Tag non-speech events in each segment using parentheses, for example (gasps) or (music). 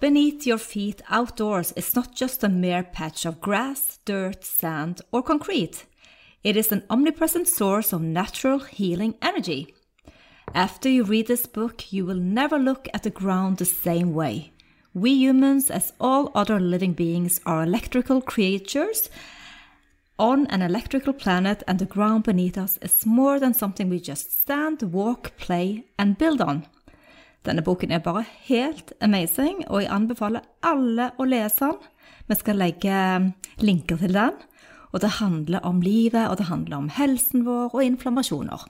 Beneath your feet outdoors is not just a mere patch of grass, dirt, sand, or concrete. It is an omnipresent source of natural healing energy. After you read this book, you will never look at the ground the same way. We humans, as all other living beings, are electrical creatures on an electrical planet, and the ground beneath us is more than something we just stand, walk, play, and build on. Denne boken er bare helt amazing, og jeg anbefaler alle å lese den. Vi skal legge linker til den. Og det handler om livet, og det handler om helsen vår og inflammasjoner.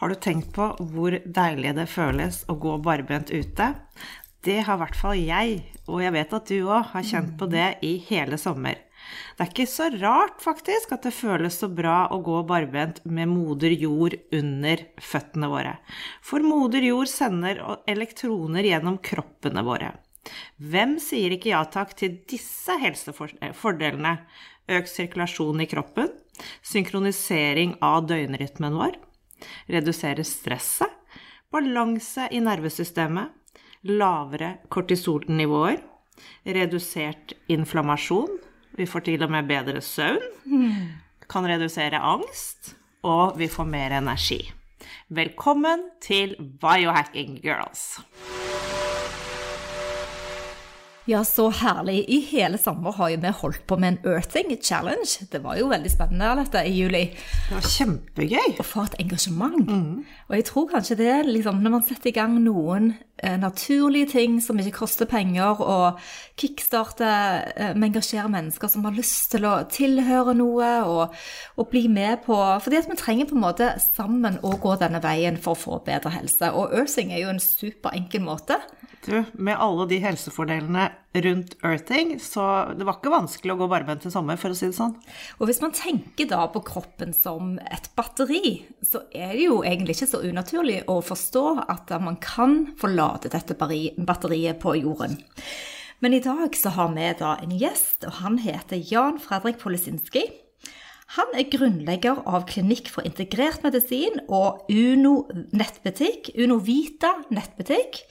Har du tenkt på hvor deilig det føles å gå barbent ute? Det har i hvert fall jeg, og jeg vet at du òg har kjent på det i hele sommer. Det er ikke så rart, faktisk, at det føles så bra å gå barbent med moder jord under føttene våre. For moder jord sender elektroner gjennom kroppene våre. Hvem sier ikke ja takk til disse helsefordelene? Økt sirkulasjon i kroppen, synkronisering av døgnrytmen vår, redusere stresset, balanse i nervesystemet, lavere kortisolnivåer, redusert inflammasjon, vi får til og med bedre søvn, kan redusere angst, og vi får mer energi. Velkommen til Biohacking Girls. Ja, så herlig. I hele sommer har jo vi holdt på med en Earthing Challenge. Det var jo veldig spennende dette i juli. Det var kjempegøy. Og for et engasjement. Mm. Og jeg tror kanskje det liksom, når man setter i gang noen eh, naturlige ting som ikke koster penger, og kickstarter eh, med engasjere mennesker som har lyst til å tilhøre noe og, og bli med på Fordi at vi trenger på en måte sammen å gå denne veien for å få bedre helse. Og Earthing er jo en superenkel måte. Du, med alle de helsefordelene rundt earthing, så det var ikke vanskelig å gå barbent i sommer, for å si det sånn. Og hvis man tenker da på kroppen som et batteri, så er det jo egentlig ikke så unaturlig å forstå at man kan forlate dette batteriet på jorden. Men i dag så har vi da en gjest, og han heter Jan Fredrik Polisinski. Han er grunnlegger av Klinikk for integrert medisin og Uno nettbutikk, Uno Vita nettbutikk.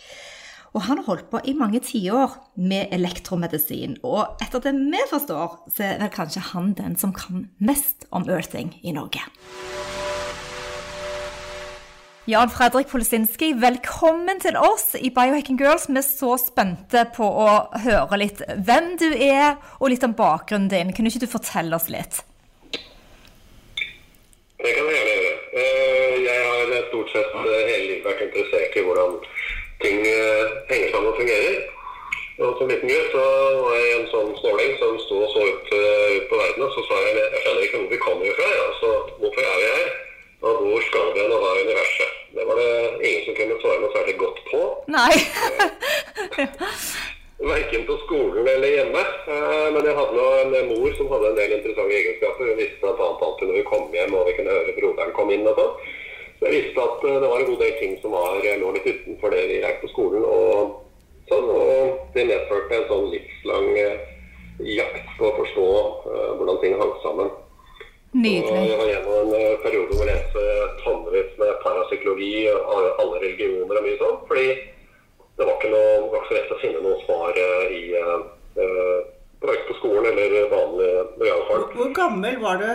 Og han har holdt på i mange tiår med elektromedisin. Og etter det vi forstår, så er vel kanskje han den som kan mest om earthing i Norge. Jan Fredrik Polisinski, velkommen til oss i Biohacking Girls. Vi er så spente på å høre litt hvem du er, og litt om bakgrunnen din. Kunne ikke du fortelle oss litt? Det kan jeg gjøre. Eh, jeg har stort sett eh, hele livet vært interessert i hvordan ting eh, henger sammen og fungerer. Og Som liten gutt så var jeg en sånn snåling som sto og så ut, uh, ut, på verden. Og så sa jeg jeg skjønner ikke hvor vi kommer fra. Ja. Så hvorfor er vi her? Og hvor skal vi hen, og hva er universet? Det var det ingen som kunne svare noe særlig godt på. Nei. (laughs) Verken på skolen eller hjemme. Uh, men jeg hadde nå en mor som hadde en del interessante egenskaper. Hun visste bl.a. alltid når vi kom hjem og vi kunne høre broderen komme inn og sånn. Så jeg visste at eh, det var en god del ting som var, eh, lå litt utenfor det vi lærte på skolen. Og, sånn, og det medførte en sånn livslang eh, jakt på å forstå uh, hvordan ting hang sammen. Nydelig. Og jeg var gjennom en periode hvor jeg leste tonnevis med parapsykologi og alle religioner og mye sånn. Fordi det var ikke, noe, var ikke så lett å finne noe svar i uh, verken på skolen eller vanlig realfag. Hvor gammel var du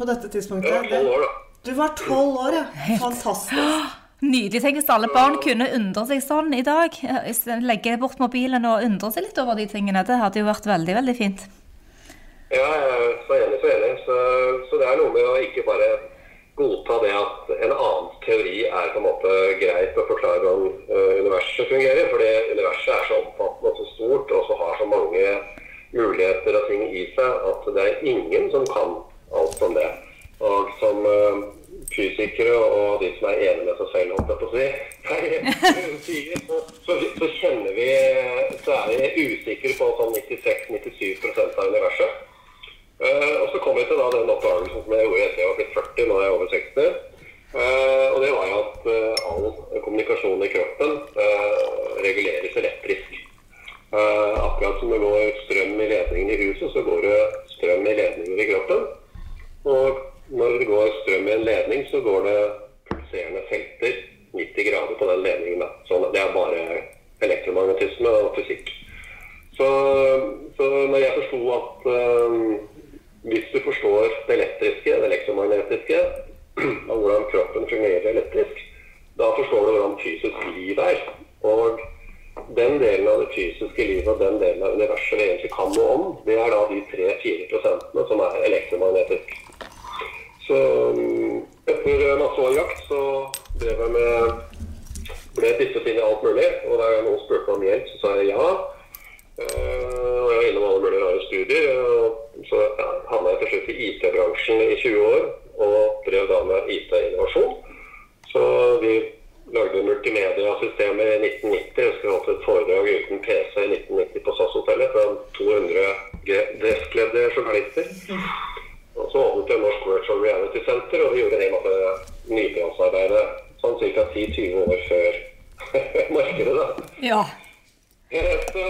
på dette tidspunktet? Jeg var tolv år, da. Du var tolv år, ja. Fantastisk. (gasps) Nydelig. Tenk hvis alle barn kunne undre seg sånn i dag. Legge bort mobilen og undre seg litt over de tingene. Det hadde jo vært veldig, veldig fint. Ja, jeg er så enig, så enig. Så, så det er noe med å ikke bare godta det at en annen teori er på en måte greit å forklare hvordan uh, universet fungerer. Fordi universet er så omfattende og så stort og så har så mange muligheter og ting i seg at det er ingen som kan alt om det. Og som uh, fysikere og de som er enige med seg selv, holdt jeg på å si, (laughs) Nei, (laughs) så, så, så kjenner vi Så er vi usikre på sånn 96-97% av universet. Uh, og så kom vi til da den oppdagelsen som jeg gjorde etter jeg var blitt 40, nå er jeg over 60. Uh, og det var jo at uh, all kommunikasjon i kroppen reguleres elektrisk. akkurat som det går strøm i ledningen i huset, så går det strøm i ledninger i kroppen. Og når det går strøm i en ledning, så går det pulserende felter 90 grader på den ledningen. Da. Så det er bare elektromagnetisme og fysikk. Så, så når jeg forsto at hvis du forstår det elektriske, det elektromagnetiske, og hvordan kroppen fungerer elektrisk, da forstår du hvordan fysisk liv er. Og den delen av det fysiske livet og den delen av universet vi egentlig kan noe om, det er da de 3-4 prosentene som er elektromagnetisk. Så etter masse år jakt så drev jeg med ble dyttet inn i alt mulig. Og da noen spurte om hjelp, så sa jeg ja. Uh, og jeg var innom alle mulige rare studier. Og så ja, havna jeg til slutt i IT-bransjen i 20 år og drev da med IT-innovasjon. Så vi lagde multimediasystemer i 1990. Jeg husker jeg holdt et foredrag uten PC i 1990 på SAS-hotellet fra 200 dresskledde journalister. Og så åpnet jeg Norsk Virtual Reality Center, og vi gjorde en hel masse nybrottsarbeid sånn ca. 10-20 år før (laughs) markedet. da. Ja. Så,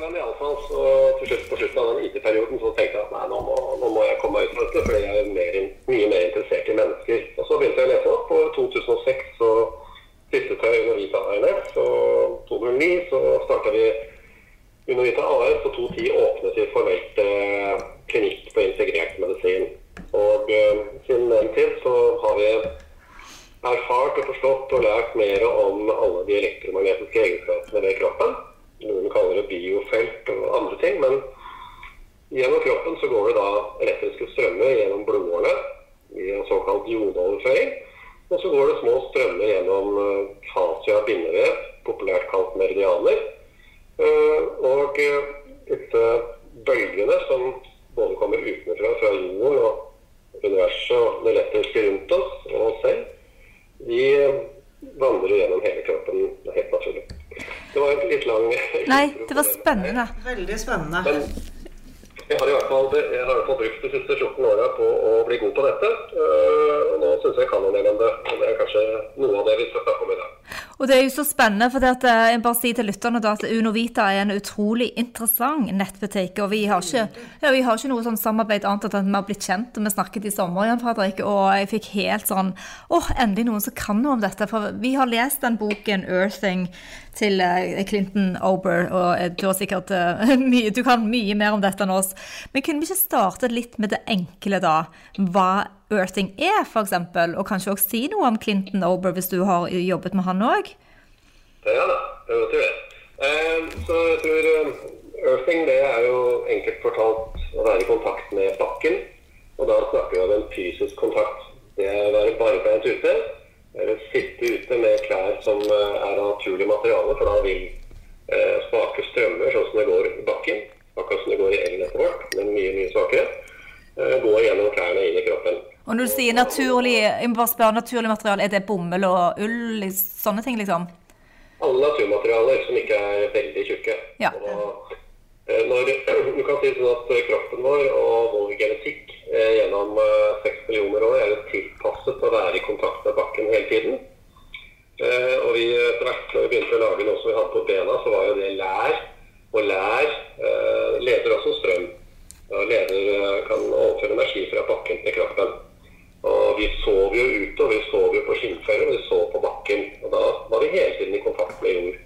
men iallfall så til slutt på slutten av den IT-perioden så tenkte jeg at nei, nå må, nå må jeg komme meg ut av dette, fordi jeg er mer, mye mer interessert i mennesker. Og så begynte jeg å lese opp. Og 2006 så flyttet jeg Unovita ANS. Og 2009 så starta vi Unovita AS, og 2010 åpnet vi formelt eh, klinikk på integrert medisin. Og eh, siden den tid så har vi erfart og forstått og lært mer om alle de elektromagnetiske egenskapene ved kroppen. Noen kaller det biofelt og andre ting. Men gjennom kroppen så går det da elektriske strømmer gjennom blodårene i en såkalt jodeoverføring. Og så går det små strømmer gjennom fascia bindevev, populært kalt meridianer. Og disse bølgene som både kommer utenfra, fra jorden og universet og det elektriske rundt oss og oss selv, de vandrer gjennom hele kroppen helt naturlig. Det var en litt lang Nei, det var spennende. Veldig spennende. Men jeg har i hvert fall, jeg har i hvert fall brukt de siste 14 åra på å bli god på dette. Og nå syns jeg jeg kan en del om det. Og det er kanskje noe av det vi skal snakke om i dag. Og det er jo så spennende, for det at, jeg bare sier til lytterne at Unovita er en utrolig interessant nettbutikk. Og vi har ikke, ja, vi har ikke noe sånn samarbeid annet enn at vi har blitt kjent. Og vi snakket i sommer, Jan Fredrik, og jeg fikk helt sånn åh, endelig noen som kan noe om dette. For vi har lest den boken 'Earthing' til Clinton Ober, og du har sikkert (laughs) mye, du kan mye mer om dette enn oss. Men kunne vi ikke starte litt med det enkle, da? Hva Earthing er, f.eks., og kanskje også si noe om Clinton Ober, hvis du har jobbet med han òg? Ja da, det vet du vet. Så jeg tror Earthing det er jo enkelt fortalt å være i kontakt med bakken. Og da snakker vi om en fysisk kontakt. Det er å være barbeint ute. Eller sitte ute med klær som er av naturlig materiale, for da vil eh, svake strømmer, sånn som det går i bakken, akkurat som det går i elnettet vårt, men mye, mye svakere, eh, gå gjennom klærne inn i kroppen. Og når du sier naturlig, jeg må bare spørre, naturlig materiale, er det bomull og ull, sånne ting, liksom? Alle naturmaterialer som ikke er veldig tjukke. Ja. Og, når, (clears throat) du kan si sånn at kroppen vår og vår genetikk eh, gjennom seks millioner år er tilpasset å være i kontakt med bakken hele tiden. Eh, og vi etter hvert når vi begynte å lage noe som vi hadde på bena, så var jo det lær. Og lær eh, leder også strøm. Og leder kan overføre energi fra bakken til kroppen. Og vi sov jo ute, og vi sov jo på skinnfeller, og vi sov på bakken. Og da var vi hele tiden i kontakt med jord.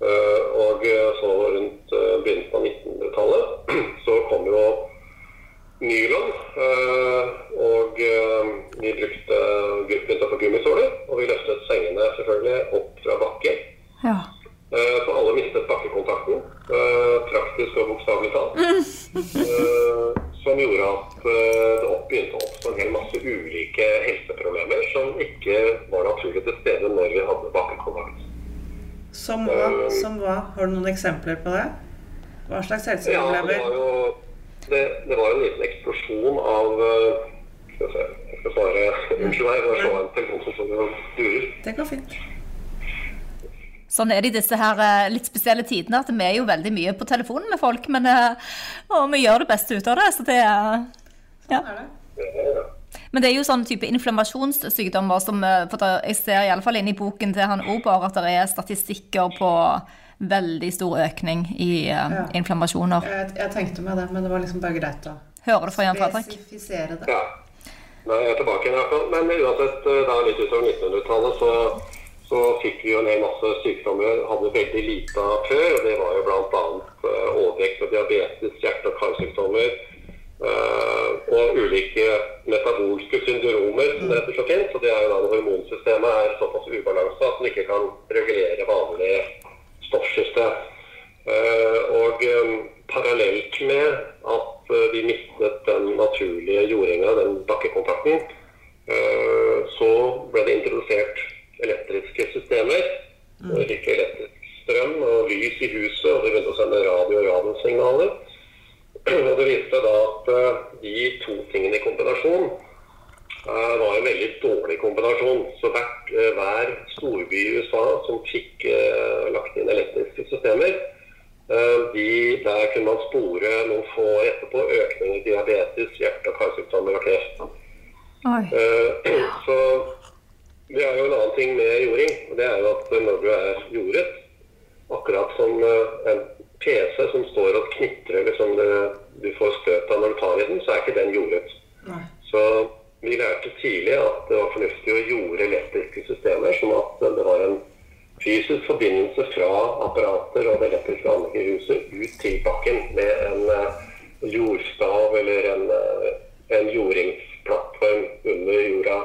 Uh, og så rundt uh, begynnelsen av 1900-tallet (clears throat) så kom jo nylon. Og vi brukte begynte å få gummisåler, og vi løftet sengene selvfølgelig opp fra bakken. Ja. Så alle mistet bakkekontakten, praktisk og bokstavelig talt. som gjorde at det begynte å oppstå en hel masse ulike helseproblemer som ikke var naturlig til stede når vi hadde bakkekontakt. Som hva? Som hva? Har du noen eksempler på det? Hva slags helseproblemer? Ja, det var jo det, det var en liten eksplosjon av Skal vi se, jeg skal svare Unnskyld meg, må slå en telefon som durer. Det går fint. Sånn er det i disse her eh, litt spesielle tidene, at vi er jo veldig mye på telefonen med folk, men eh, og vi gjør det beste ut av det. Så det er ja. Men det er jo sånn type inflammasjonssykdommer som eh, for Jeg ser i alle fall inne i boken til han Ober at det er statistikker på veldig stor økning i ja. inflammasjoner. Jeg, jeg, tenkte meg det, men det var liksom bare greit å Hører du fra Jan Fredrik? Spesifisere det. Ja. Nei, jeg er tilbake igjen i hvert fall. Men uansett, da litt utover 1900-tallet så så fikk vi jo en hel masse sykdommer hadde veldig lite av før. og Det var jo bl.a. Eh, overvekt og diabetes, hjerte- og karsykdommer. Uh, og ulike metabolske syndromer som det heter så fint. Det er jo da når hormonsystemet er såpass ubalanse at man ikke kan regulere vanlig stoffskifte. Uh, og parallelt med at vi mistet den naturlige jordinga, den bakkekontakten, så ble det introdusert elektriske systemer. Mm. Ikke elektrisk strøm og lys i huset, og det begynte å sende radio- og radiosignaler. Og det viste da at eh, de to tingene i kombinasjon uh, var en veldig dårlig kombinasjon. Så hvert, uh, hver storby i USA som fikk lagt inn elektriske systemer, de, der kunne man spore noen få år etterpå økning i diabetes, hjerte- og karsykdommer og kreft. (clears throat) Så det er jo en annen ting med jording. og det er jo at Når du er jordet, akkurat som eh, en PC som står og knitrer liksom det, du får støt av når du tar i den, så er ikke den jordet. Nei. Så vi lærte tidlig at det var fornuftig å jorde elektriske systemer, sånn at det var en fysisk forbindelse fra apparater og det elektriske anlegget i huset ut til bakken med en eh, jordstav eller en, eh, en jordingsplattform under jorda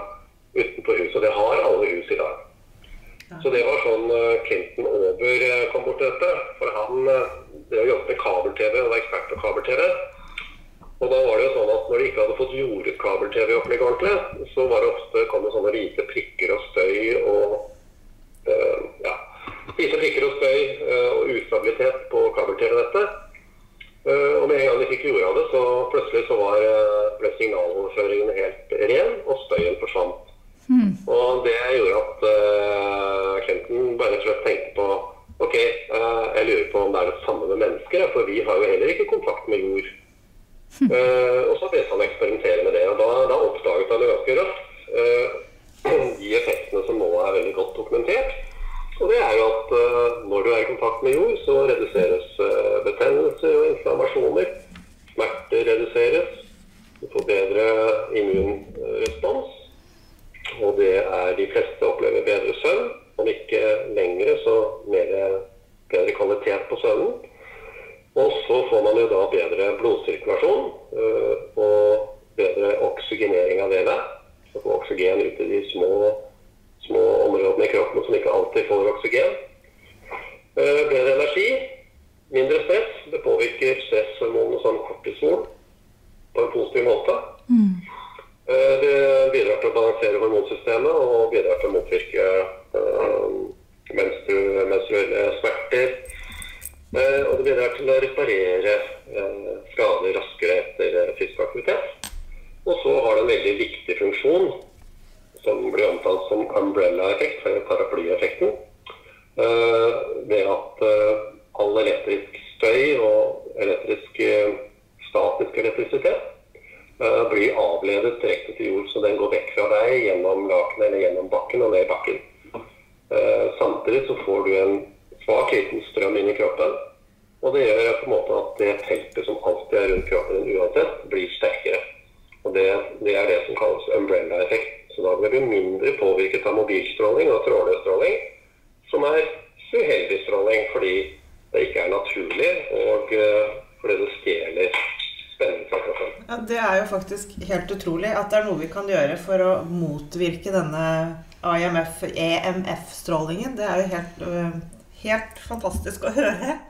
utenfor huset. Og det har alle hus i dag. Så det var sånn eh, Clinton Ober eh, kom bort til dette. For han eh, det å jobbe med kabel-TV og var ekspert på kabel-TV. Og da var det jo sånn at når de ikke hadde fått jordet kabel-TV-opplegg ordentlig, så var det ofte kom det sånne hvite prikker og støy og uh, ja, hvite prikker og støy uh, og ustabilitet på kabel-TV-nettet. Uh, og med en gang de fikk jorda det, så plutselig så var, ble signaloverføringen helt ren, og støyen forsvant. Mm. Og det gjorde at uh, Clinton bare rett og slett tenkte på Ok, uh, jeg lurer på om det er det samme med mennesker, for vi har jo heller ikke kontakt med jord. Mm. Uh, og så begynte han å eksperimentere med det, og da, da oppdaget han ganske raskt de effektene som nå er veldig godt dokumentert. Og det er jo at når du er i kontakt med jord, så reduseres betennelser og inflammasjoner. Smerter reduseres. Du får bedre immunrespons. Og det er de fleste opplever bedre søvn. Om ikke lengre, så mer, bedre kvalitet på søvnen. Og så får man jo da bedre blodsirkulasjon øh, og bedre oksygenering av vevet. Så får oksygen ut i de små, små områdene i kroppen som ikke alltid får oksygen. Øh, bedre energi, mindre stress. Det påvirker stresshormonene som kortisol på en positiv måte. Mm. Eh, det bidrar til å balansere hormonsystemet og bidrar til å motvirke uh, menstruelle smerter. Uh, og det bidrar til å reparere uh, skader raskere etter fysisk aktivitet. Og så har det en veldig viktig funksjon som blir omtalt som umbrella-effekt, eller paraplyeffekten. ved at all elektrisk støy og elektrisk statisk elektrisitet uh, blir avledet direkte til jord. Så den går vekk fra deg gjennom lakenet eller gjennom bakken og ned i bakken. Uh, samtidig så får du en svak liten strøm inn i kroppen. Og det gjør på en måte at det feltet som alltid er rundt kroppen din uansett, blir sterkere. Og det, det er det som kalles umbrella-effekt. Så da blir du mindre påvirket av mobilstråling og strålestråling, som er uheldig stråling fordi det ikke er naturlig, og uh, fordi det stjeler ja, det er jo faktisk helt utrolig at det er noe vi kan gjøre for å motvirke denne EMF-strålingen. Det er jo helt, helt fantastisk å høre.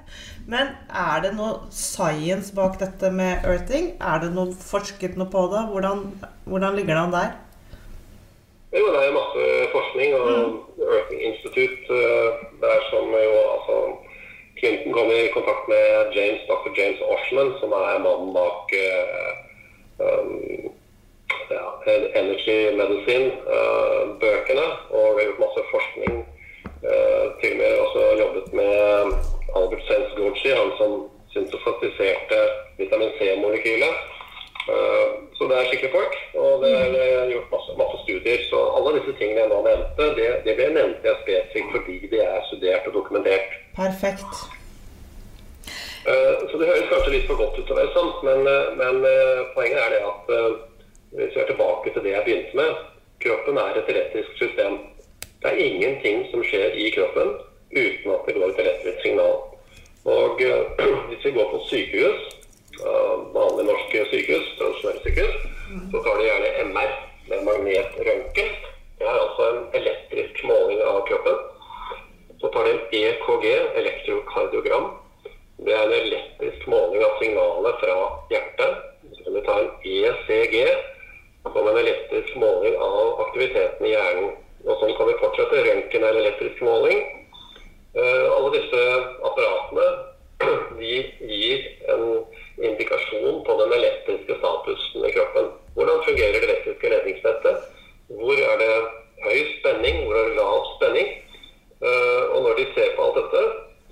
Men er det noe science bak dette med earthing? Er det noe forsket noe på det? Hvordan, hvordan ligger det an der? Jo, det er masse forskning. Og. Earthing Institute, der som jo altså Clinton kom i kontakt med James, dr. James Oshman, som er mannen bak um, ja, Energy Medicine-bøkene. Uh, og har gjort masse forskning Uh, til og med også jobbet med Albert Senz Gorgi, han som syntesatiserte vitamin C-molekylet. Eh, så det er skikkelig folk, og det er gjort masse, masse studier. Så alle disse tingene jeg nå nevnte, det, det ble nevnt jeg spesifikt fordi de er studert og dokumentert. Perfekt. Eh, Så det høres kanskje litt for godt ut til å være sant, men, eh, men poenget er det at hvis vi er tilbake til det jeg begynte med, kroppen er et elektrisk system. Det er ingenting som skjer i kroppen uten at det går et elektrisk signal. Og (clears throat) hvis vi går på sykehus, eh, vanlige norske sykehus, tradisjonelle sykehus, så tar de gjerne MR med magnetrøntgen. Det er altså en elektrisk måling av kroppen. Så tar de en EKG, elektrokardiogram. Det er en elektrisk måling av signalet fra hjertet. Så kan du ta en ECG, som en elektrisk måling av aktiviteten i hjernen. Og sånn kan vi fortsette. Røntgen er en elektrisk måling. Eh, alle disse apparatene (clears throat) de gir en indikasjon på den elektriske statusen i kroppen. Hvordan fungerer det elektriske ledningsnettet? Hvor er det høy spenning? Hvor er det lav spenning? Eh, og når de ser på alt dette,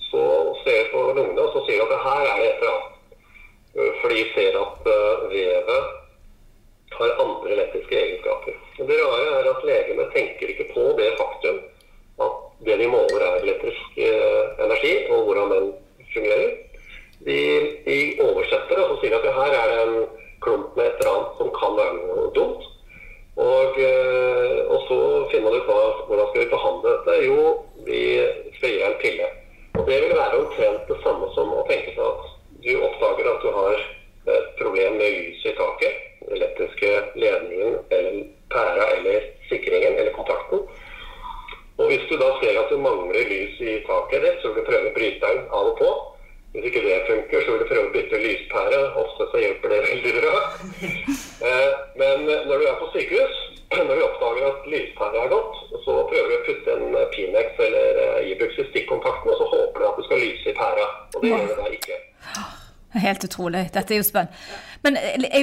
så ser de på lungene og så sier de at her er det et eller annet. Eh, For de ser at eh, vevet har andre elektriske egenskaper. Det rare er at legene tenker ikke på det faktum at det de måler er elektrisk energi, og hvordan den fungerer. De, de oversetter og så sier at ja, her er det en klump med et eller annet som kan være noe dumt. Og, eh, og så finner man ut hva, hvordan skal vi behandle dette. Jo, vi skal deg en pille. Og det vil være omtrent det samme som å tenke seg at du oppdager at du har et problem med lyset i taket, elektriske ledningen eller pæra eller sikringen eller kontakten. Og hvis du da ser at du mangler lys i taket ditt, så vil du prøve bryteren av og på. Hvis ikke det funker, så vil du prøve å bytte lyspære. Ofte så hjelper det veldig bra. (laughs) Eh, Men når du er på sykehus, (clears throat) når du oppdager at lyspæra er gått, så prøver du å putte en Pinex eller eh, Ibux i stikkontakten, og så håper du at det skal lyse i pæra. Og det gjør det da ikke. Helt utrolig. Dette er jo spennende. Men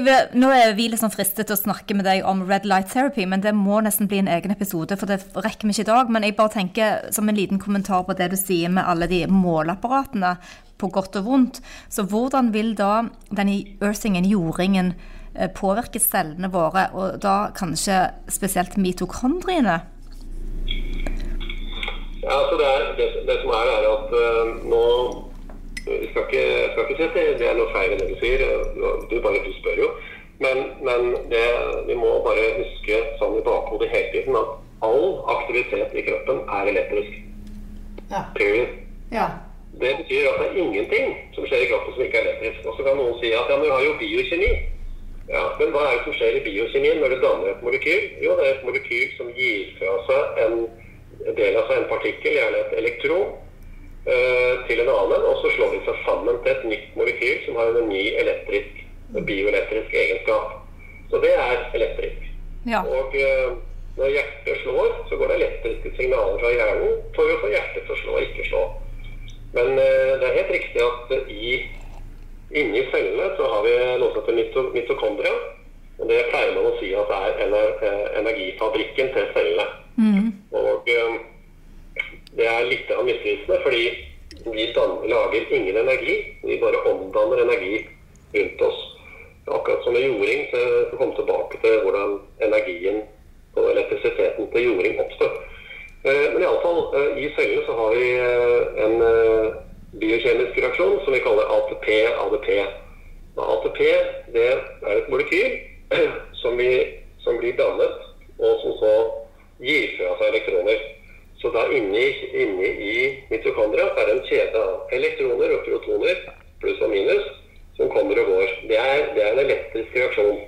vil, nå er vi sånn fristet til å snakke med deg om red light therapy, men det må nesten bli en egen episode, for det rekker vi ikke i dag. Men jeg bare tenker som en liten kommentar på det du sier med alle de måleapparatene, på godt og vondt. Så hvordan vil da denne earthingen, jordingen, eh, påvirke cellene våre, og da kanskje spesielt mitokondriene? Ja, altså det, er, det, det som er, er at eh, nå Vi skal ikke, jeg skal ikke si at det, det er noe feil i det du sier. eh, Du bare du spør jo. Men, men det, vi må bare huske sånn i bakhodet hele tiden at all aktivitet i kroppen er elektrisk. Ja. Period. ja. Det betyr at det er ingenting som skjer i kroppen som ikke er elektrisk. Og så kan noen si at ja, men vi har jo biokjemi. Ja, Men hva er det som skjer i biokjemien når du danner et molekyl? Jo, det er et molekyl som gir fra seg en del av seg en partikkel, gjerne et elektron, eh, til en annen, og så slår de seg sammen til et nytt molekyl som har en ny elektrisk, bioelektrisk egenskap. Så det er elektrisk. Ja. Og eh, når hjertet slår, så går det elektriske signaler fra hjernen for å få hjertet til å slå og ikke slå. Men eh, det er helt riktig at i, inni cellene så har vi noe som heter mitokondria. Det pleier man å si at det er eh, energifabrikken til cellene. Og eh, det er litt av misvisende, fordi vi lager ingen energi. Vi bare omdanner energi rundt oss. Akkurat som med jording, så kom vi tilbake til hvordan energien og elektrisiteten til jording oppstår. Eh, Men iallfall, uh, i cellene så har vi eh, en eh, biokjemisk reaksjon som vi kaller ATP-ADP. ATP det er et molekyl (clears throat) som, vi, som blir dannet, og som så gir fra seg elektroner. Så da inni, inni i mitokondria er det en kjede av elektroner og protoner, pluss og minus, som kommer og går. Det er, det er en elektrisk reaksjon.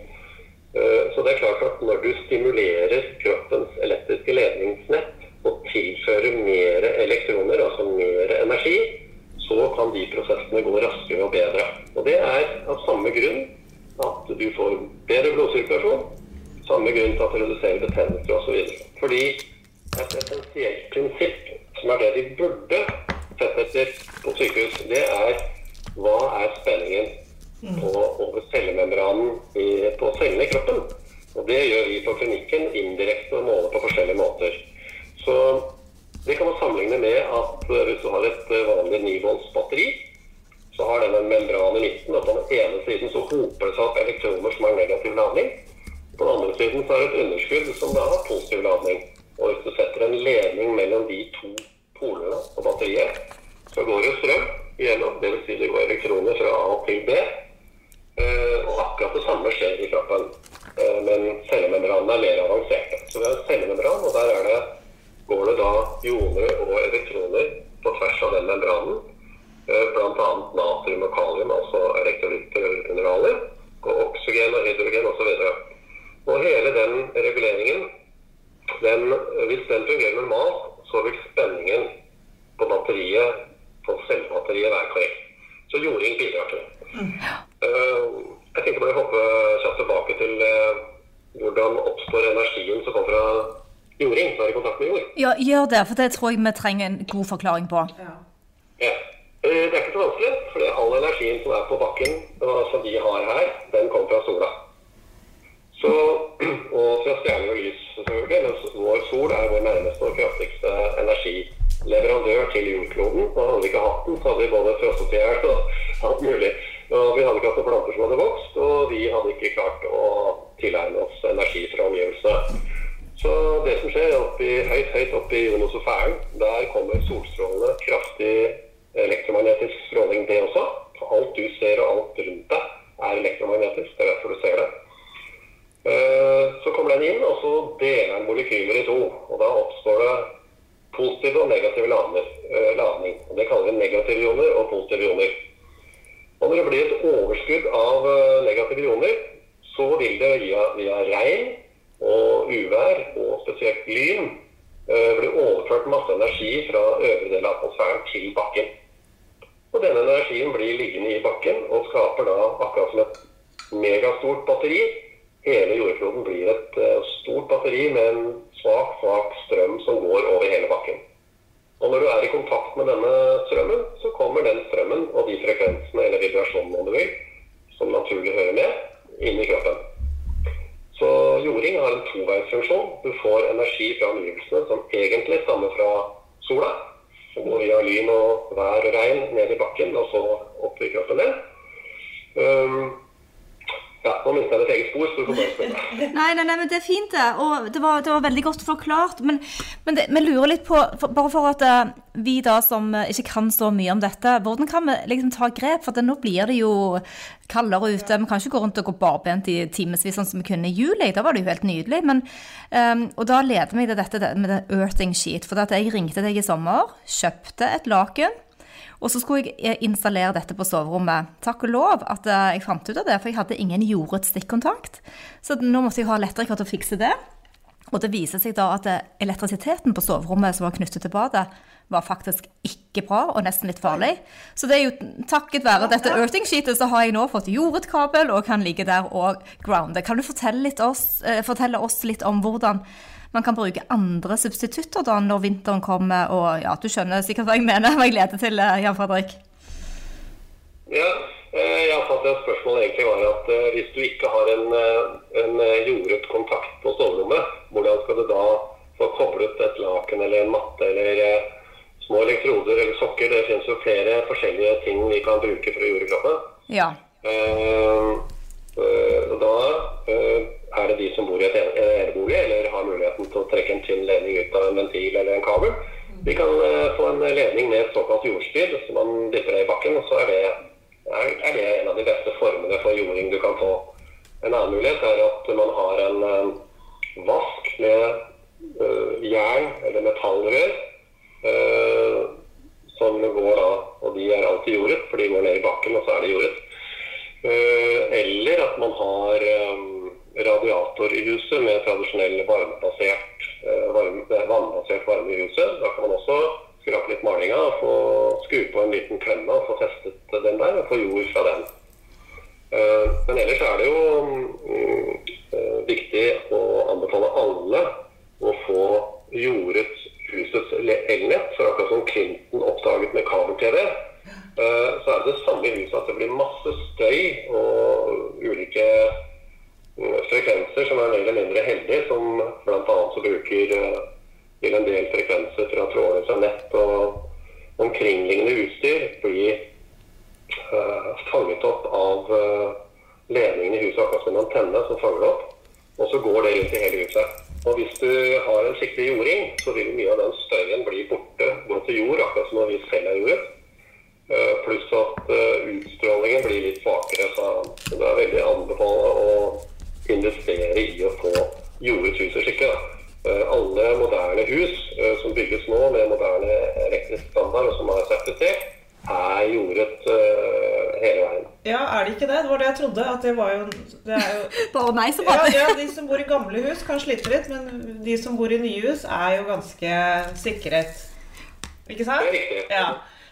Eh, Så det er klart at når du stimulerer kroppens elektriske ledningsnett og tilfører mer elektroner, altså mer energi, så kan de prosessene gå raskere og bedre. Og det er av samme grunn at du får bedre blodsirkulasjon, samme grunn til at det reduserer betennelser osv. Fordi et essensielt prinsipp, som er det de burde sette etter på sykehus, det er hva er spenningen på, over cellemembranen i, på cellene i kroppen. Og det gjør vi på klinikken indirekte og måler på forskjellige måter. Så Det kan man sammenligne med at eh, hvis du har et eh, vanlig 9 batteri, så har den en membran i midten, og på den ene siden så hoper det seg opp elektroner som har negativ ladning. På den andre siden så er det et underskudd som da har positiv ladning. Og hvis du setter en ledning mellom de to polene på batteriet, så går det strøm igjennom. Dvs. Si det går elektroner fra A til B. Eh, og akkurat det samme skjer i kroppen. Men cellemembranene er mer avanserte. Så det er en cellemembran, og der er det, går det da ioner og elektroner på tvers av den membranen. Eh, Bl.a. natrium og kalium, altså elektrolytter og mineraler. Og oksygen og hydrogen osv. Og hele den reguleringen, den, hvis den fungerer normalt, så vil spenningen på batteriet, på cellebatteriet, være korrekt. Så jording bidrar til det. Mm. Jeg tenkte bare å hoppe kjapt tilbake til uh, hvordan oppstår energien som kommer fra jording, som er i kontakt med jord. Ja, gjør det, for det tror jeg vi trenger en god forklaring på. Ja. ja. Uh, det er ikke så vanskelig, for all energien som er på bakken, som vi har her, den kommer fra sola. Så, og fra stjerner og lys, selvfølgelig. Men vår sol er vår nærmeste og kraftigste energileverandør til jordkloden. Og hadde vi ikke hatt den, så hadde vi både frosset i hjel og alt mulig. Og vi hadde ikke hatt noen planter som hadde vokst, og vi hadde ikke klart å tilegne oss energi fra omgivelsene. Så det som skjer oppi, høyt høyt oppe i ionosfæren, der kommer solstrålende, kraftig elektromagnetisk stråling, det også. Alt du ser og alt rundt deg er elektromagnetisk. Det er derfor du ser det. Eh, så kommer den inn, og så deler den molekyler i to. Og da oppstår det positive og negative eh, ladning. Og Det kaller vi negative ioner og positive ioner. Og når det blir et overskudd av eh, negative ioner, så vil det via, via regn og uvær, og spesielt lyn, bli overført masse energi fra øvre del av atmosfæren til bakken. Og denne energien blir liggende i bakken og skaper da akkurat som et megastort batteri hele jordkloden blir et uh, stort batteri med en svak, svak strøm som går over hele bakken. Og når du er i kontakt med denne strømmen, så kommer den strømmen og de frekvensene eller vibrasjonene du vil, som naturlig hører med, inn i kroppen. Så jording har en toveisfunksjon. Du får energi fra omgivelsene som egentlig stammer fra sola. Som går via lyn og vær og regn ned i bakken, og så opp i kroppen. Um, ja, nå mistet jeg et eget spor, så du får bare spørre. (laughs) nei, nei, nei, men det er fint, det. Og det var, det var veldig godt forklart. Men, men vi lurer litt på, for, bare for at uh, vi da som uh, ikke kan så mye om dette, hvordan kan vi liksom ta grep? For nå blir det jo kaldere ute. Vi kan ikke gå rundt og gå barbent i timevis sånn som vi kunne i juli. Da var det jo helt nydelig. Men, um, og da leder vi til dette med det earthing sheet. For at jeg ringte deg i sommer, kjøpte et laken og så skulle jeg eh, installere dette på soverommet. Takk og lov at eh, jeg fant ut av det, for jeg hadde ingen jordet stikkontakt. Så nå måtte jeg ha elektriker til å fikse det. Og det viser seg da at eh, elektrisiteten på soverommet som var knyttet til badet, var faktisk ikke bra og nesten litt farlig. Så det er jo takket være dette earthing-sheetet så har jeg nå fått jordet kabel og kan ligge der og grounde. Kan du fortelle, oss, fortelle oss litt om hvordan man kan bruke andre substitutter da når vinteren kommer. Og ja, du skjønner sikkert hva jeg mener, hva jeg leder til, eh, Jan Fredrik? Ja, jeg jeg oppfatter at spørsmålet egentlig var at uh, hvis du ikke har en, en jordet kontakt på soverommet, hvordan skal du da få koblet et laken eller en matte eller små elektroder eller sokker? Det finnes jo flere forskjellige ting vi kan bruke for å jorde kroppen. Ja. Uh, da er det de som bor i et enebolig eller har muligheten til å trekke en tynn ledning ut av en ventil eller en kabel. De kan uh, få en ledning med såkalt jordstyr, så man dypper det i bakken. og så er det, er, det, en av de beste formene for jording du kan få. En annen mulighet er at man har en uh, vask med uh, jern eller metallrør som går da, og de er alltid jordet, for de går ned i bakken, og så er de jordet. eller at man har radiator i huset med tradisjonell varmebasert, eh, varme, vannbasert varme i huset. Da kan man også skrape litt malinga og få skru på en liten klemme og få testet den der og få jord fra den. Eh, men ellers er det jo mm, eh, viktig å anbefale alle å få jordet husets elnett. For akkurat som Clinton oppdaget med kabel-TV, så er det det samme i huset at det blir masse støy og ulike frekvenser som er mer eller mindre heldige, som bl.a. så bruker vil en del frekvenser fra trådløse nett og omkringliggende utstyr bli uh, fanget opp av uh, ledningen i huset, akkurat som en antenne som fanger det opp. Og så går det rundt i hele huset. Og hvis du har en skikkelig jording, så vil mye av den støyen bli borte, gå til jord, akkurat som når vi selv er jordet. Uh, Pluss at eh, utstrålingen blir litt svakere. Så det er veldig anbefalt å investere i å få jordet huset skikkelig. Eh, Alle moderne hus eh, som bygges nå med moderne elektrisk standard, og som er sertifisert, er jordet eh, hele veien. Ja, er det ikke det? Det var det jeg trodde. At det var jo, det er jo (laughs) Bare meg som ja, ja, de som bor i gamle hus kan slite litt, men de som bor i nye hus er jo ganske sikret. Ikke sant? Det er riktig. Ja.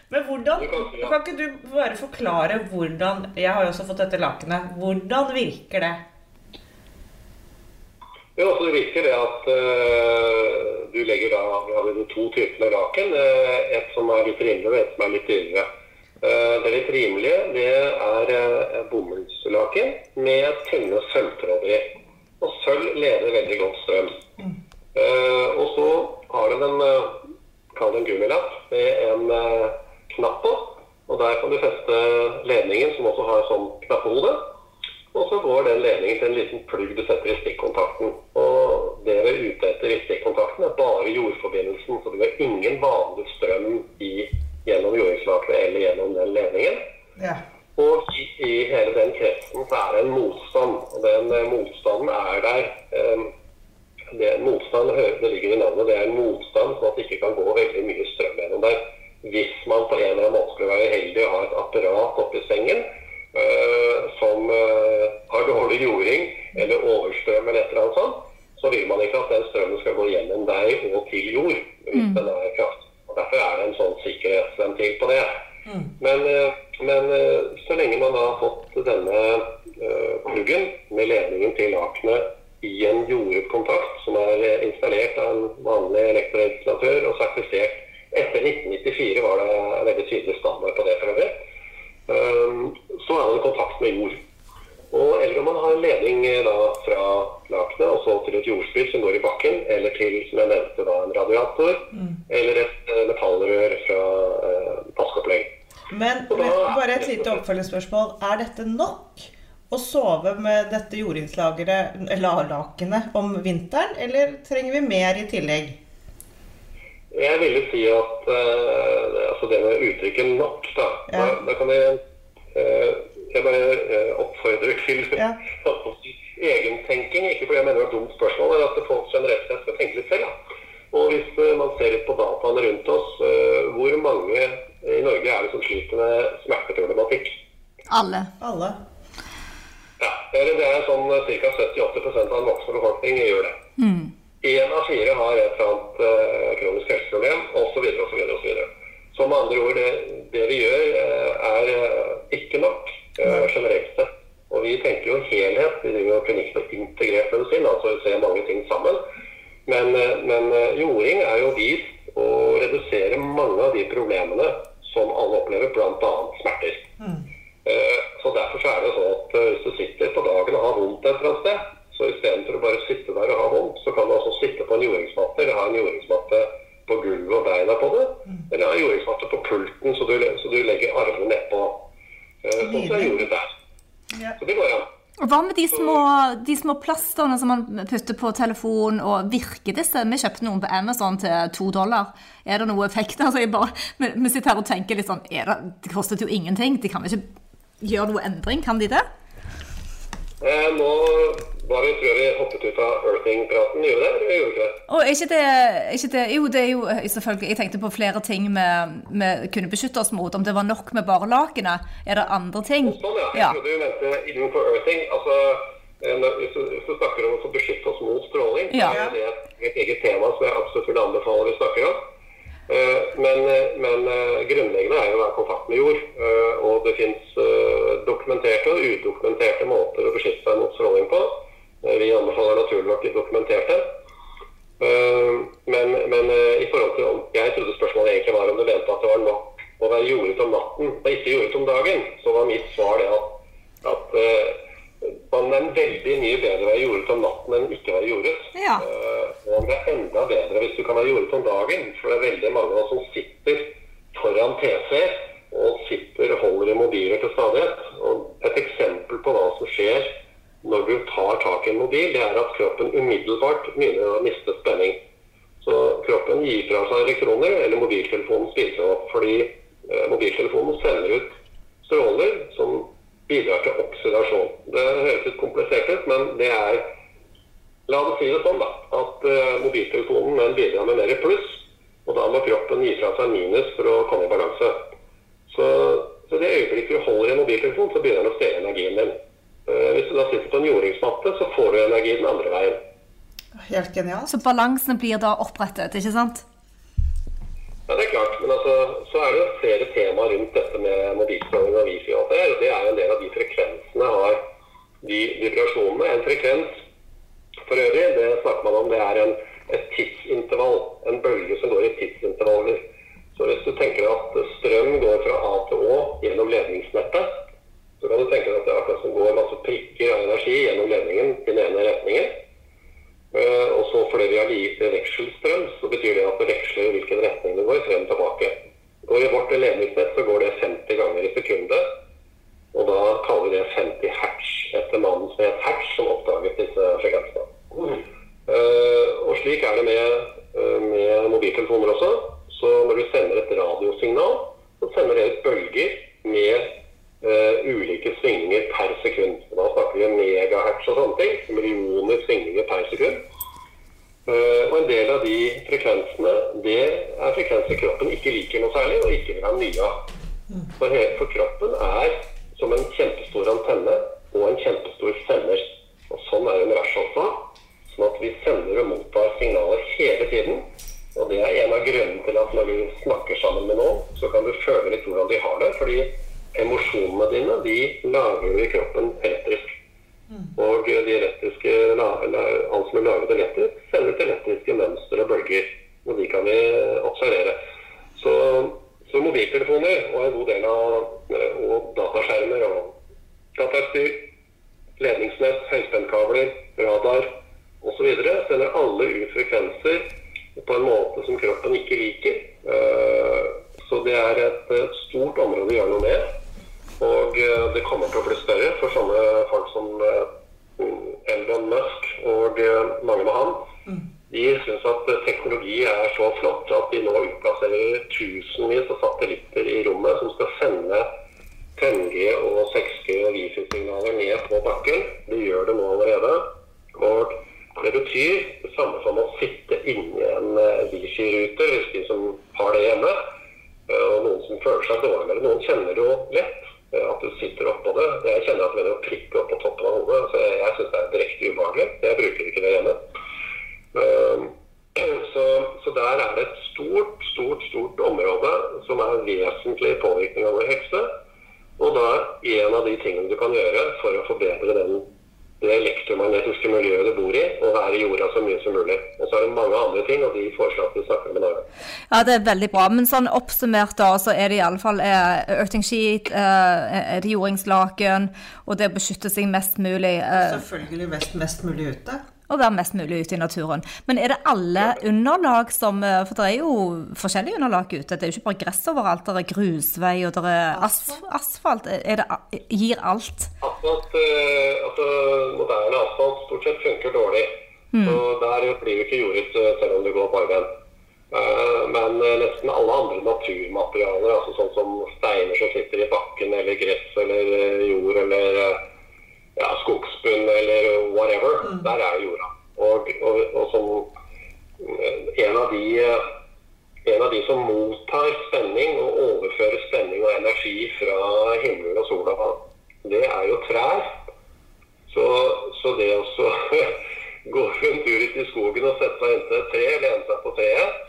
Men hvordan kan- ja. Kan ikke du bare forklare hvordan Jeg har jo også fått dette lakenet. Hvordan virker det? Jo, altså det virker det at uh, du legger da Vi har to typer laken. Uh, et som er litt rimelig, og et som er litt dyrere. Uh, det litt rimelige det er uh, bomullslaken med tynne sølvtråder i. Og sølv leder veldig godt strøm. Eh, og så har den en Kall det en gummilapp med en knapp på. Og der kan du feste ledningen, som også har sånn knappehode. Og så går den ledningen til en liten plugg du setter i stikkontakten. Og det vi er ute etter i stikkontakten, er bare jordforbindelsen. Så du har ingen vanlig strøm i, gjennom jordingslakenet eller gjennom den ledningen. Ja. Og i, i hele den kretsen så er det en motstand. Og den eh, motstanden er der eh, det, motstand, det ligger i navnet, det er en motstand sånn at det ikke kan gå veldig mye strøm gjennom der. Hvis man på en eller annen måte skulle være heldig og ha et apparat oppi sengen som eh, har dårlig jording eller overstrøm eller et eller annet sånt, så vil man ikke at den strømmen skal gå gjennom deg og til jord hvis den er kraft. Og Derfor er det en sånn sikkerhetsventil på det. Men, eh, men eh, så lenge man da har fått denne eh, pluggen med ledningen til lakenet i en jordet kontakt som er eh, installert av en vanlig elektroinstallatør og sertifisert etter 1994 var det en veldig tydelig standard på det for øvrig. Um, så er man i kontakt med jord. Og eller om man har en ledning eh, da fra lakenet og så til et jordspill som går i bakken, eller til som jeg nevnte da, en radiator, eller et eh, metallrør fra eh, vaskeopplegg. Men, men bare et lite oppfølgingsspørsmål. Er dette nok å sove med dette jordingslageret, lakenet, om vinteren, eller trenger vi mer i tillegg? Jeg ville si at uh, altså det med uttrykket 'nok', da, Ja. da, da kan jeg uh, Jeg bare uh, oppfordrer til Ja. (laughs) egentenking. Ikke fordi jeg mener det er et dumt spørsmål, men at folk generelt sett skal tenke litt selv. Da. Og hvis eh, man ser litt på dataene rundt oss, eh, hvor mange i Norge er det som sliter med smerteproblematikk? Alle. Alle. Ja, det er sånn ca. 70-80 av den voksne befolkning gjør det. Én av fire har et eller annet eh, kronisk helseproblem, osv. osv. osv. Så med andre ord, det, det vi gjør, eh, er eh, ikke nok eh, generelt sett. Og vi tenker jo helhet. Vi driver jo klinikk for integrert medisin, altså vi ser mange ting sammen. Men, eh, men eh, jording er jo vist å redusere mange av de problemene som alle opplever, bl.a. smerter. Eh, Så derfor så er det sånn at eh, hvis du sitter på dagen og har vondt et eller annet sted, så istedenfor å bare sitte der og ha vondt, så kan du også sitte på en jordingsmatte, eller ha en jordingsmatte på gulvet og beina på det, eller ha en jordingsmatte på pulten, så du, så du legger armene nedpå. Eh, Sånn som jeg gjorde der. Ja. Så det går an. Og Hva med de små, de små plasterne som man putter på telefon, og virker disse? Vi kjøpte noen på Amazon til to dollar. Er det noe effekt? (laughs) Altså, bare, vi, sitter her og tenker litt sånn det, det kostet jo ingenting. De kan vel ikke gjøre noe endring, kan de det? Eh, Nå var det, tror jeg vi hoppet ut av earthing-praten, gjorde det? Eller gjorde ikke det? Og ikke det, ikke det Jo, det er jo eh, selvfølgelig Jeg tenkte på flere ting vi kunne beskytte oss mot. Om det var nok med bare lakenet. Er det andre ting? Sånn, ja. Jeg Ja. trodde du mente innenfor earthing. Altså, hvis du, hvis du snakker om å beskytte oss mot stråling, Ja. så er det et eget tema som jeg absolutt vil anbefale vi snakker om. Eh, Men, men eh, grunnleggende er jo å være i kontakt med jord. eh, Og det fins dokumenterte og udokumenterte måter å beskytte seg mot stråling på. Vi anbefaler naturlig nok de dokumenterte. Men, men i forhold til om Jeg trodde spørsmålet egentlig var om du mente at det var nok å være jordet om natten og ikke jordet om dagen. Så var mitt svar det at, at eh, man er veldig mye bedre å være jordet om natten enn ikke være jordet. Ja. Uh, og det er enda bedre hvis du kan være jordet om dagen, for det er veldig mange av oss som sitter foran PC og sitter og holder i mobiler til stadighet. Og et eksempel på hva som skjer når du tar tak i en mobil, det er at kroppen umiddelbart begynner å miste spenning. Så kroppen gir fra seg elektroner, eller mobiltelefonen spiser opp. Fordi uh, mobiltelefonen sender ut stråler som bidrar til oksidasjon. Det høres litt komplisert ut, men det er La oss si det sånn, da. At eh, mobiltelefonen den bidrar med mer pluss. Og da må kroppen gi fra seg minus for å komme i balanse. Så, så det øyeblikket du holder i en mobiltelefon, så begynner den å stjele energien din. Eh, hvis du da sitter på en jordingsmatte, så får du energi den andre veien. Helt genialt. Så balansen blir da opprettet, ikke sant? Men altså, så er det jo flere temaer rundt dette med mobilstråling og wifi. og det Det er jo en del av de frekvensene har de vibrasjonene. En frekvens for øvrig, det snakker man om, det er en, et tidsintervall. En bølge som går i tidsintervaller. Så hvis du tenker at strøm går fra A til Å gjennom ledningsnettet, så kan du tenke deg at det er akkurat som går masse prikker av energi gjennom ledningen i den ene retningen. Eh, Og så fordi vi har lite vekselstrøm, så betyr det at det veksler i hvilken retning det går, frem og tilbake. Og i vårt ledningsnett så går det 50 ganger i sekundet. Og da kaller vi det 50 hertz, etter mannen som het Hertz, som oppdaget disse frekvensene. Eh, Og slik er det med, eh, med mobiltelefoner også. Så når du sender et radiosignal, så sender det ut bølger med ulike svingninger per sekund. Da snakker vi om megahertz og sånne ting. Millioner svingninger per sekund. Eh, og en del av de frekvensene det er frekvenser kroppen ikke liker noe særlig, og ikke vil ha mye av. For, for kroppen er som en kjempestor antenne og en kjempestor sender. Og sånn er universet også. Sånn at vi sender og mottar signaler hele tiden. Og det er en av grunnene til at når vi snakker sammen med noen, så kan du føle litt hvordan de har det. Fordi emosjonene dine de lager du i kroppen elektrisk. Og de elektriske, la- la- alt som er laget elektrisk, sender ut elektriske mønstre og bølger. Og de kan vi observere. Så, så mobiltelefoner og en god del av og dataskjermer og datautstyr, ledningsnett, høyspentkabler, radar osv. sender alle ut frekvenser på en måte som kroppen ikke liker. Eh, Så det er et, et stort område å gjøre noe med. Og eh, det kommer til å bli større for sånne folk som eh, Elon Musk og eh, mange med han. De syns at eh, teknologi er så flott at de nå utplasserer tusenvis av satellitter i rommet som skal sende 5G og 6G og Wifi-signaler ned på bakken. De gjør det nå allerede. Og det betyr det samme som å sitte inni en eh, Wifi-rute, hvis de som har det hjemme. Eh, Og noen som føler seg dårligere. Noen kjenner det jo lett, eh, at du sitter oppå det. Jeg kjenner at det er å prikke opp på toppen av hodet. Så jeg, jeg syns det er direkte ubehagelig. Jeg bruker ikke det hjemme. Um, Så, så der er det et stort, stort, stort område som er vesentlig påvirkning av vår helse. Og da er en av de tingene du kan gjøre for å forbedre den, det elektromagnetiske miljøet du bor i, og være i jorda så mye som mulig. Og så er det mange andre ting, og de foreslår at vi snakker med Nara. Ja, det er veldig bra. Men sånn oppsummert da, så er det iallfall eh, earthing sheet, eh, er det jordingslaken, og det å beskytte seg mest mulig. Eh, Selvfølgelig mest, mest mulig ute. Og være mest mulig ute i naturen. Men er det alle underlag som eh, For det er jo forskjellige underlag ute. Det er jo ikke bare gress overalt. Det er grusvei, og det er as asfalt. Er det, gir alt? Asfalt, eh, altså moderne asfalt stort sett funker dårlig. Så der blir det ikke jordet eh, selv om det går barbeint. Eh, Men nesten alle andre naturmaterialer, altså sånn som steiner som sitter i bakken, eller gress eller jord eller ja, skogsbunn eller whatever, der er jorda. Og, og, og som eh, en av de eh, en av de som mottar spenning og overfører spenning og energi fra himmelen og sola, det er jo trær. Så, så det å (laughs) gå en tur ut i skogen og sette seg inntil et tre, lene seg på treet,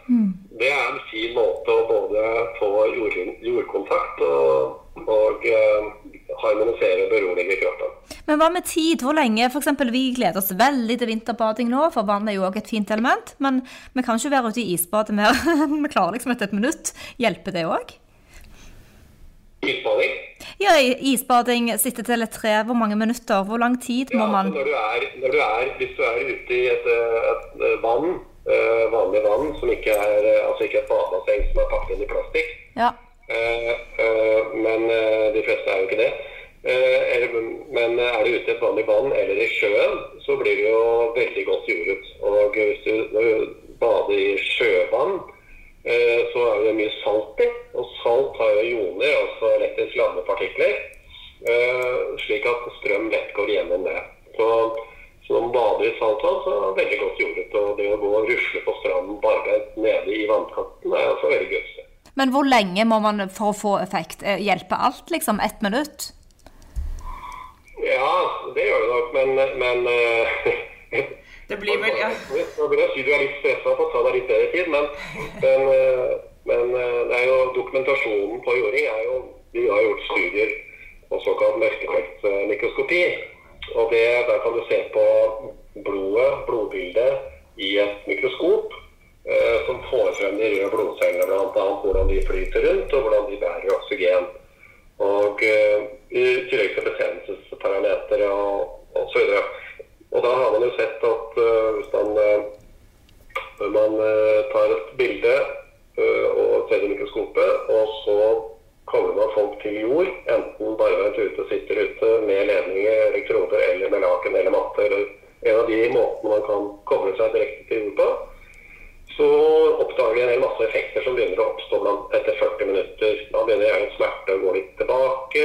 det er en fin måte å både få jord, jordkontakt og, og eh, harmonisere og berolige kroppen. Men hva med tid? Hvor lenge? For eksempel, vi gleder oss veldig til vinterbading nå, for vann er jo også et fint element. Men vi kan ikke være ute i isbadet mer. (laughs) vi klarer liksom etter et minutt. Hjelper det òg? Isbading. Ja, isbading, sitte til et tre, hvor mange minutter? Hvor lang tid må Ja, man altså når du er, når du er, hvis du er ute i et, et, vann, eh, vanlig vann, som ikke er, eh, altså ikke et badebasseng som er pakket inn i plastikk, Ja. eh, men de fleste er jo ikke det. Eh, men er du ute i et vanlig vann eller i sjøen, så blir det jo veldig godt jordet. Og hvis du, bader i sjøvann, eh, så er det mye salt i. Og salt har jo ioner, altså elektrisk ladede partikler. Eh, slik at strøm lett går gjennom det. Så, når man bader i saltvann, så er det veldig godt jordet. Og det å gå og rusle på stranden bare nede i vannkanten er også veldig gunstig. Men hvor lenge må man for å få effekt? Hjelpe alt, liksom? Ett minutt? Ja, det gjør det nok, men, men eh, Det blir vel ja. Nå vil jeg si du er litt stressa på å ta deg litt bedre tid, men, men, eh, men eh, det er jo dokumentasjonen på jording er jo Vi har gjort studier på såkalt mørkefeltmikroskopi. Og det, der kan du se på blodet, blodbildet, i et mikroskop eh, som får frem de røde blodcellene, bl.a. hvordan de flyter rundt, og hvordan de bærer oksygen. Og eh, i tillegg til betennelsesparametere og, og så videre. Og da har man jo sett at uh, hvis man, uh, man uh, tar et bilde og ser i mikroskopet, og så kommer man folk til jord, enten barbeint ute, sitter ute med ledninger, elektroder eller med laken eller matte, eller en av de måtene man kan koble seg direkte til jord på, så oppdager jeg en masse effekter som begynner å oppstå etter 40 minutter. Da begynner jeg smerte å gå litt tilbake,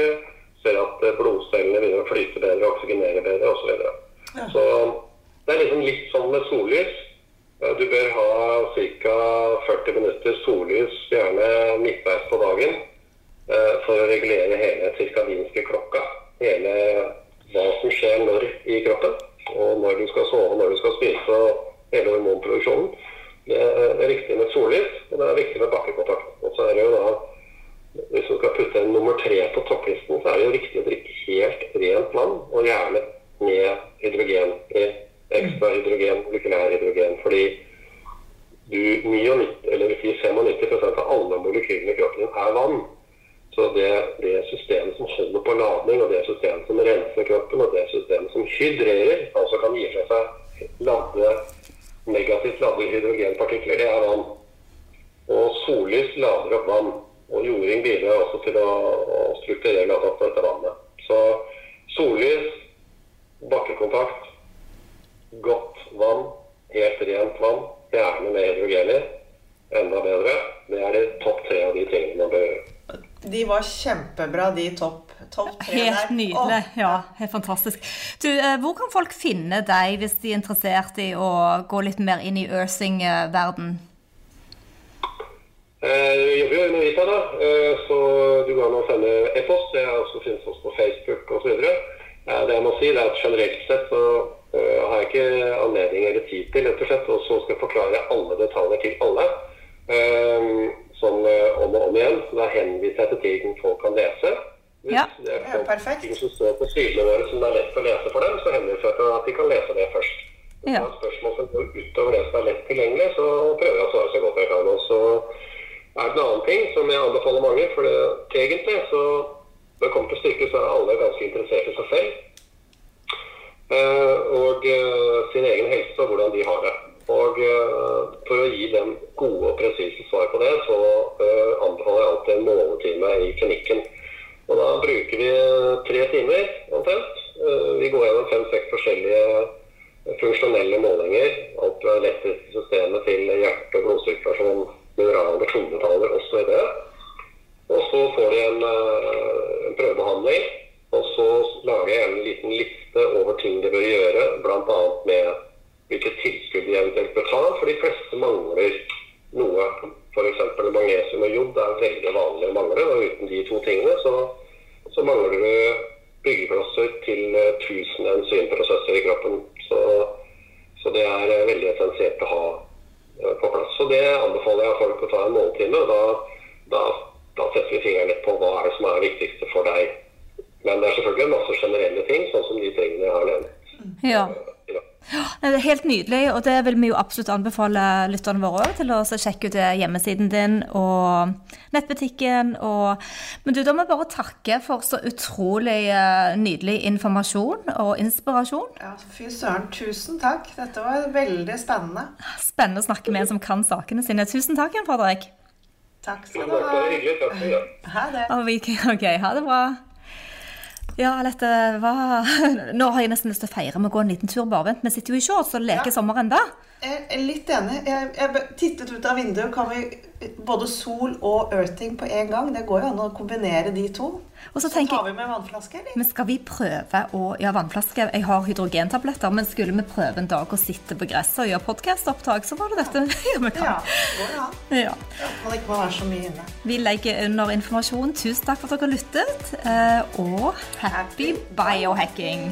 ser at eh, blodcellene begynner å flyte bedre, oksygenere bedre osv. Så, videre. så det er liksom litt sånn med sollys. Eh, Du bør ha ca. 40 minutter sollys, gjerne midtveis på dagen, eh, for å regulere hele cirkadinske klokka. Hele hva som skjer når i kroppen, og når du skal sove, når du skal spise, og hele hormonproduksjonen. Det er viktig med sollys, og det er viktig med bakkekontakt. Og så er det jo da, Hvis du skal putte en nummer tre på topplisten, så er det jo riktig å drikke helt rent vann, og gjerne med hydrogen i. Ekstra hydrogen, molekylær hydrogen. Fordi du, 99, eller vil si 95 av alle molekylene i kroppen din er vann. Så det, det systemet som holder på ladning, og det systemet som renser kroppen, og det systemet som hydrerer, altså kan gi fra seg ladde, negativt ladde hydrogenpartikler, det er vann. Og sollys lader opp vann. Og jording bidrar også til å, å strukturere lade opp dette vannet. Så sollys, bakkekontakt, godt vann, helt rent vann, gjerne med hydrogen i, enda bedre. Det er de topp tre av de tingene man bør gjøre. De var de topp topp tre der. Helt nydelig. Ja, helt fantastisk. Du, eh, hvor kan folk finne deg hvis de er interessert i å gå litt mer inn i Earthing-verden? Eh, Vi jobber jo under Vita, da, eh, så du går an å sende e-post. Det er også finnes også på Facebook osv. Eh, Det jeg må si, det er at generelt sett så eh, har jeg ikke anledning eller tid til rett og slett, og så skal jeg forklare alle detaljer til alle. eh, Sånn eh, om og om igjen. Så da henviser jeg til ting folk kan lese. Hvis Ja. det er Ja, folk- perfekt. ting som står på sidene våre som det er lett å lese for dem, så henviser jeg til at de kan lese det først. Ja. det er spørsmål som går utover det som er lett tilgjengelig, så prøver jeg å svare så godt jeg kan. Og så er det en annen ting som jeg anbefaler mange, for det, egentlig så når det kommer til stykket, så er alle ganske interessert i seg selv. eh, Og eh, sin egen helse og hvordan de har det. Og eh, for å gi dem gode og presise svar på det, så anbefaler jeg alltid en måletime i klinikken. Og da bruker vi tre timer omtrent. Eh, Vi går gjennom fem-seks forskjellige funksjonelle målinger. Alt fra elektriske systemet til hjerte- og blodsirkulasjon, mineraler, tungmetaller osv. Og så får de en, eh, en prøvebehandling. Og så lager jeg en liten liste over ting de bør gjøre, bl.a. med hvilke tilskudd de eventuelt bør ta. For de fleste mangler noe. F.eks. magnesium og jod er veldig vanlig å mangle. Og uten de to tingene så, så mangler du byggeklosser til tusen 1000 enzymprosesser i kroppen. Så, så det er eh, veldig essensielt å ha eh, på plass. Så det anbefaler jeg folk å ta en måltime. Da, da, da setter vi fingeren litt på hva er det som er det viktigste for deg. Men det er selvfølgelig masse generelle ting, sånn som de tingene jeg har nevnt. Ja. Det er helt nydelig, og det vil vi jo absolutt anbefale lytterne våre òg til å sjekke ut hjemmesiden din og nettbutikken. Og... Men du, da må vi bare takke for så utrolig eh, nydelig informasjon og inspirasjon. Ja, fy søren, tusen takk. Dette var veldig spennende. Spennende å snakke med en som kan sakene sine. Tusen takk igjen, Fredrik. Takk skal du det ha. ha. Det. Ok, ha det bra. Ja, Alette, hva (laughs) Nå har jeg nesten lyst til å feire med å gå en liten tur. Bare vent, vi sitter jo i shorts og leker Ja. sommer. Jeg er litt enig. Jeg, jeg tittet ut av vinduet. Kan vi både sol og earthing på en gang? Det går jo an å kombinere de to. Og så Så tar jeg vi med vannflaske, eller? Men skal vi prøve å Ja, vannflaske. Jeg har hydrogentabletter, men skulle vi prøve en dag å sitte på gresset og gjøre podkastopptak, så var det dette ja, (laughs) vi Ja, kan. det går an. Ja. At ikke være så mye inne. Vi legger under informasjon. Tusen takk for at dere lyttet, eh, og happy biohacking!